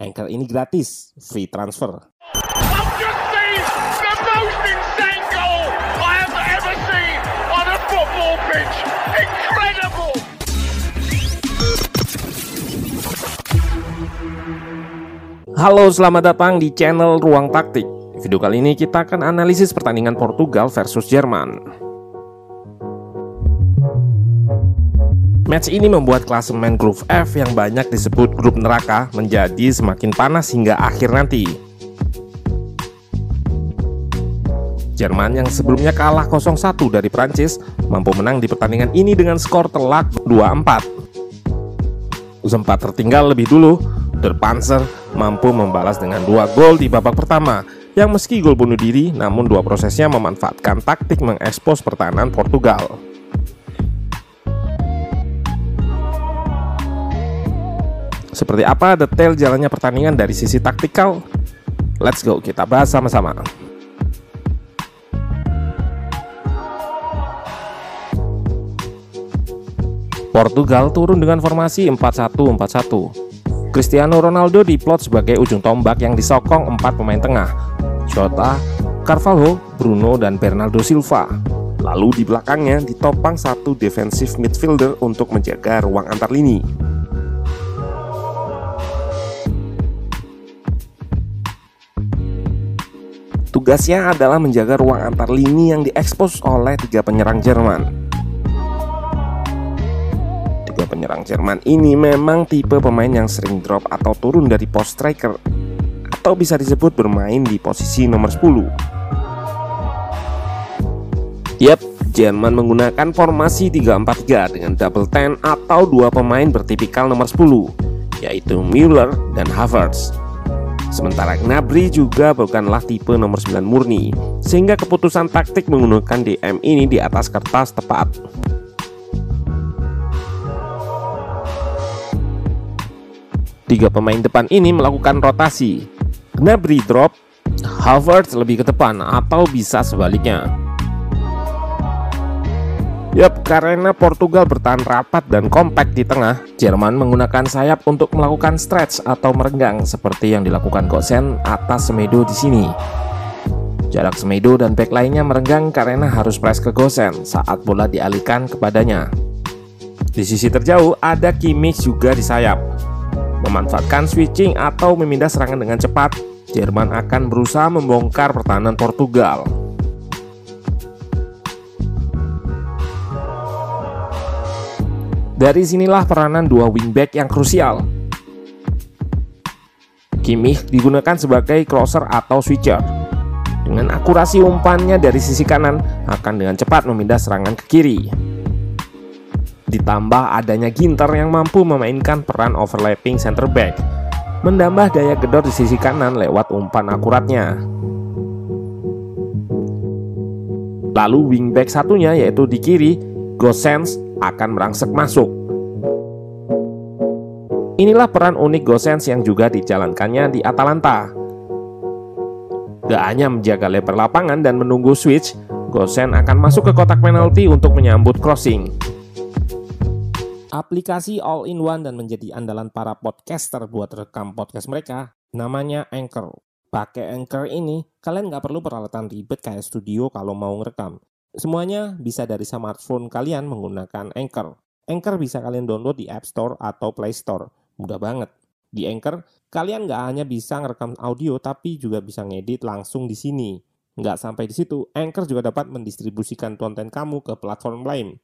Anchor ini gratis, free transfer. Halo, selamat datang di channel Ruang Taktik. Di video kali ini kita akan analisis pertandingan Portugal versus Jerman. Match ini membuat klasemen grup F yang banyak disebut grup neraka menjadi semakin panas hingga akhir nanti. Jerman yang sebelumnya kalah 0-1 dari Prancis mampu menang di pertandingan ini dengan skor telak 2-4. Sempat tertinggal lebih dulu, Der Panzer mampu membalas dengan dua gol di babak pertama yang meski gol bunuh diri namun dua prosesnya memanfaatkan taktik mengekspos pertahanan Portugal. Seperti apa detail jalannya pertandingan dari sisi taktikal? Let's go, kita bahas sama-sama. Portugal turun dengan formasi 4-1-4-1. Cristiano Ronaldo diplot sebagai ujung tombak yang disokong empat pemain tengah, Jota, Carvalho, Bruno, dan Bernardo Silva. Lalu di belakangnya ditopang satu defensive midfielder untuk menjaga ruang antar lini. Tugasnya adalah menjaga ruang antar lini yang diekspos oleh tiga penyerang Jerman. Tiga penyerang Jerman ini memang tipe pemain yang sering drop atau turun dari post striker atau bisa disebut bermain di posisi nomor 10. Yap, Jerman menggunakan formasi 3-4-3 dengan double ten atau dua pemain bertipikal nomor 10, yaitu Müller dan Havertz. Sementara Gnabry juga bukanlah tipe nomor 9 murni, sehingga keputusan taktik menggunakan DM ini di atas kertas tepat. Tiga pemain depan ini melakukan rotasi. Gnabry drop, Havertz lebih ke depan atau bisa sebaliknya. Yap, karena Portugal bertahan rapat dan kompak di tengah, Jerman menggunakan sayap untuk melakukan stretch atau merenggang seperti yang dilakukan Gosen atas Semedo di sini. Jarak Semedo dan back lainnya merenggang karena harus press ke Gosen saat bola dialihkan kepadanya. Di sisi terjauh ada Kimmich juga di sayap. Memanfaatkan switching atau memindah serangan dengan cepat, Jerman akan berusaha membongkar pertahanan Portugal. Dari sinilah peranan dua wingback yang krusial. Kimmich digunakan sebagai crosser atau switcher. Dengan akurasi umpannya dari sisi kanan akan dengan cepat memindah serangan ke kiri. Ditambah adanya Ginter yang mampu memainkan peran overlapping center back, menambah daya gedor di sisi kanan lewat umpan akuratnya. Lalu wingback satunya yaitu di kiri, Gosens akan merangsek masuk. Inilah peran unik Gosens yang juga dijalankannya di Atalanta. Gak hanya menjaga lebar lapangan dan menunggu switch, Gosen akan masuk ke kotak penalti untuk menyambut crossing. Aplikasi all-in-one dan menjadi andalan para podcaster buat rekam podcast mereka, namanya Anchor. Pakai Anchor ini, kalian nggak perlu peralatan ribet kayak studio kalau mau ngerekam. Semuanya bisa dari smartphone kalian menggunakan Anchor. Anchor bisa kalian download di App Store atau Play Store. Mudah banget. Di Anchor, kalian nggak hanya bisa ngerekam audio, tapi juga bisa ngedit langsung di sini. Nggak sampai di situ, Anchor juga dapat mendistribusikan konten kamu ke platform lain.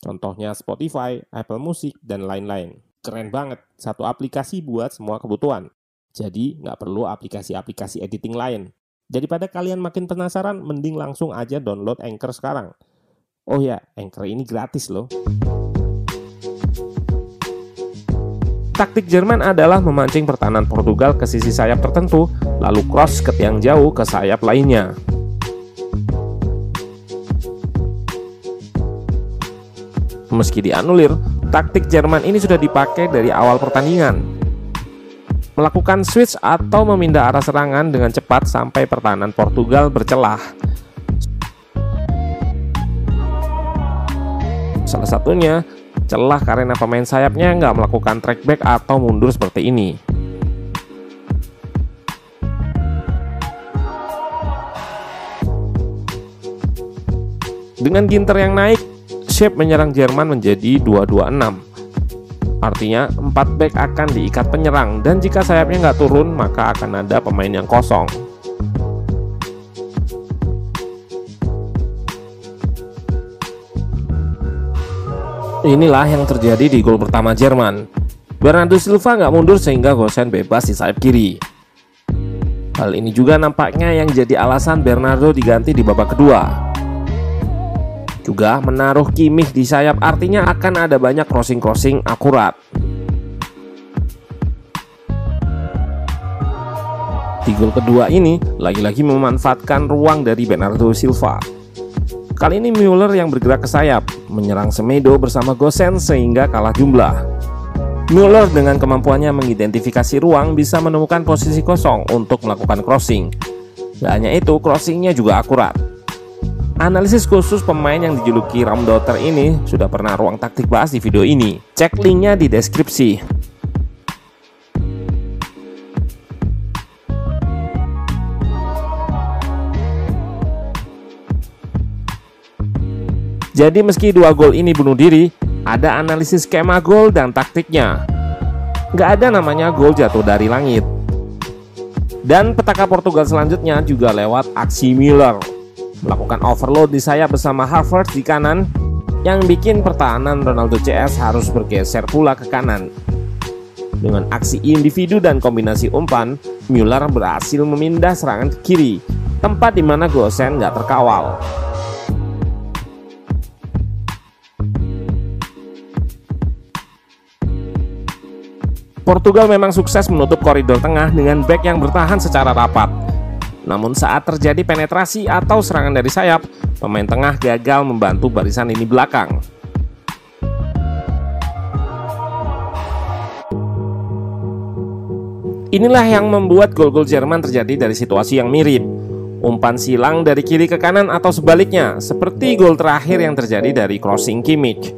Contohnya Spotify, Apple Music, dan lain-lain. Keren banget, satu aplikasi buat semua kebutuhan. Jadi, nggak perlu aplikasi-aplikasi editing lain. Daripada kalian makin penasaran, mending langsung aja download Anchor sekarang. Oh ya, Anchor ini gratis loh. Taktik Jerman adalah memancing pertahanan Portugal ke sisi sayap tertentu, lalu cross ke tiang jauh ke sayap lainnya. Meski dianulir, taktik Jerman ini sudah dipakai dari awal pertandingan. Melakukan switch atau memindah arah serangan dengan cepat sampai pertahanan Portugal bercelah. Salah satunya celah karena pemain sayapnya nggak melakukan track back atau mundur seperti ini. Dengan ginter yang naik, shape menyerang Jerman menjadi 226. Artinya 4 back akan diikat penyerang dan jika sayapnya nggak turun maka akan ada pemain yang kosong. Inilah yang terjadi di gol pertama Jerman. Bernardo Silva nggak mundur sehingga Gosen bebas di sayap kiri. Hal ini juga nampaknya yang jadi alasan Bernardo diganti di babak kedua. Juga menaruh Kimih di sayap artinya akan ada banyak crossing-crossing akurat. Di gol kedua ini lagi-lagi memanfaatkan ruang dari Bernardo Silva. Kali ini Müller yang bergerak ke sayap, menyerang Semedo bersama Gosen sehingga kalah jumlah. Müller dengan kemampuannya mengidentifikasi ruang bisa menemukan posisi kosong untuk melakukan crossing. Gak hanya itu, crossingnya juga akurat. Analisis khusus pemain yang dijuluki Ramdotter ini sudah pernah ruang taktik bahas di video ini. Cek linknya di deskripsi. Jadi meski dua gol ini bunuh diri, ada analisis skema gol dan taktiknya. Gak ada namanya gol jatuh dari langit. Dan petaka Portugal selanjutnya juga lewat aksi Miller. Melakukan overload di sayap bersama Harvard di kanan yang bikin pertahanan Ronaldo CS harus bergeser pula ke kanan. Dengan aksi individu dan kombinasi umpan, Müller berhasil memindah serangan ke kiri, tempat di mana Gosen gak terkawal. Portugal memang sukses menutup koridor tengah dengan back yang bertahan secara rapat. Namun saat terjadi penetrasi atau serangan dari sayap, pemain tengah gagal membantu barisan ini belakang. Inilah yang membuat gol-gol Jerman terjadi dari situasi yang mirip. Umpan silang dari kiri ke kanan atau sebaliknya, seperti gol terakhir yang terjadi dari crossing Kimmich.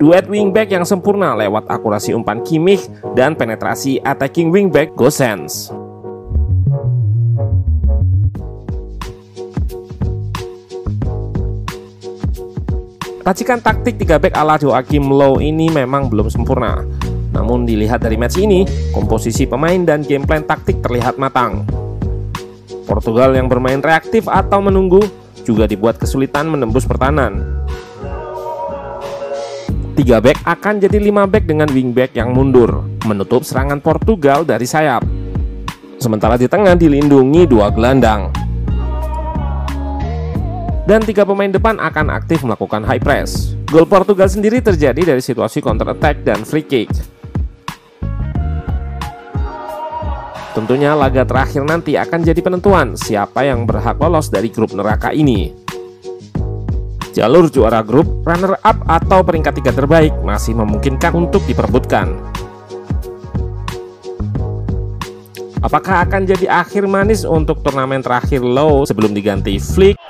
Duet wingback yang sempurna lewat akurasi umpan Kimmich dan penetrasi attacking wingback Gosens. Racikan taktik 3 back ala Joachim Low ini memang belum sempurna. Namun dilihat dari match ini, komposisi pemain dan game plan taktik terlihat matang. Portugal yang bermain reaktif atau menunggu juga dibuat kesulitan menembus pertahanan. 3 back akan jadi 5 back dengan wingback yang mundur, menutup serangan Portugal dari sayap. Sementara di tengah dilindungi dua gelandang. Dan tiga pemain depan akan aktif melakukan high press. Gol Portugal sendiri terjadi dari situasi counter attack dan free kick. Tentunya laga terakhir nanti akan jadi penentuan siapa yang berhak lolos dari grup neraka ini. Jalur juara grup, runner up atau peringkat tiga terbaik masih memungkinkan untuk diperebutkan. Apakah akan jadi akhir manis untuk turnamen terakhir low sebelum diganti Flick?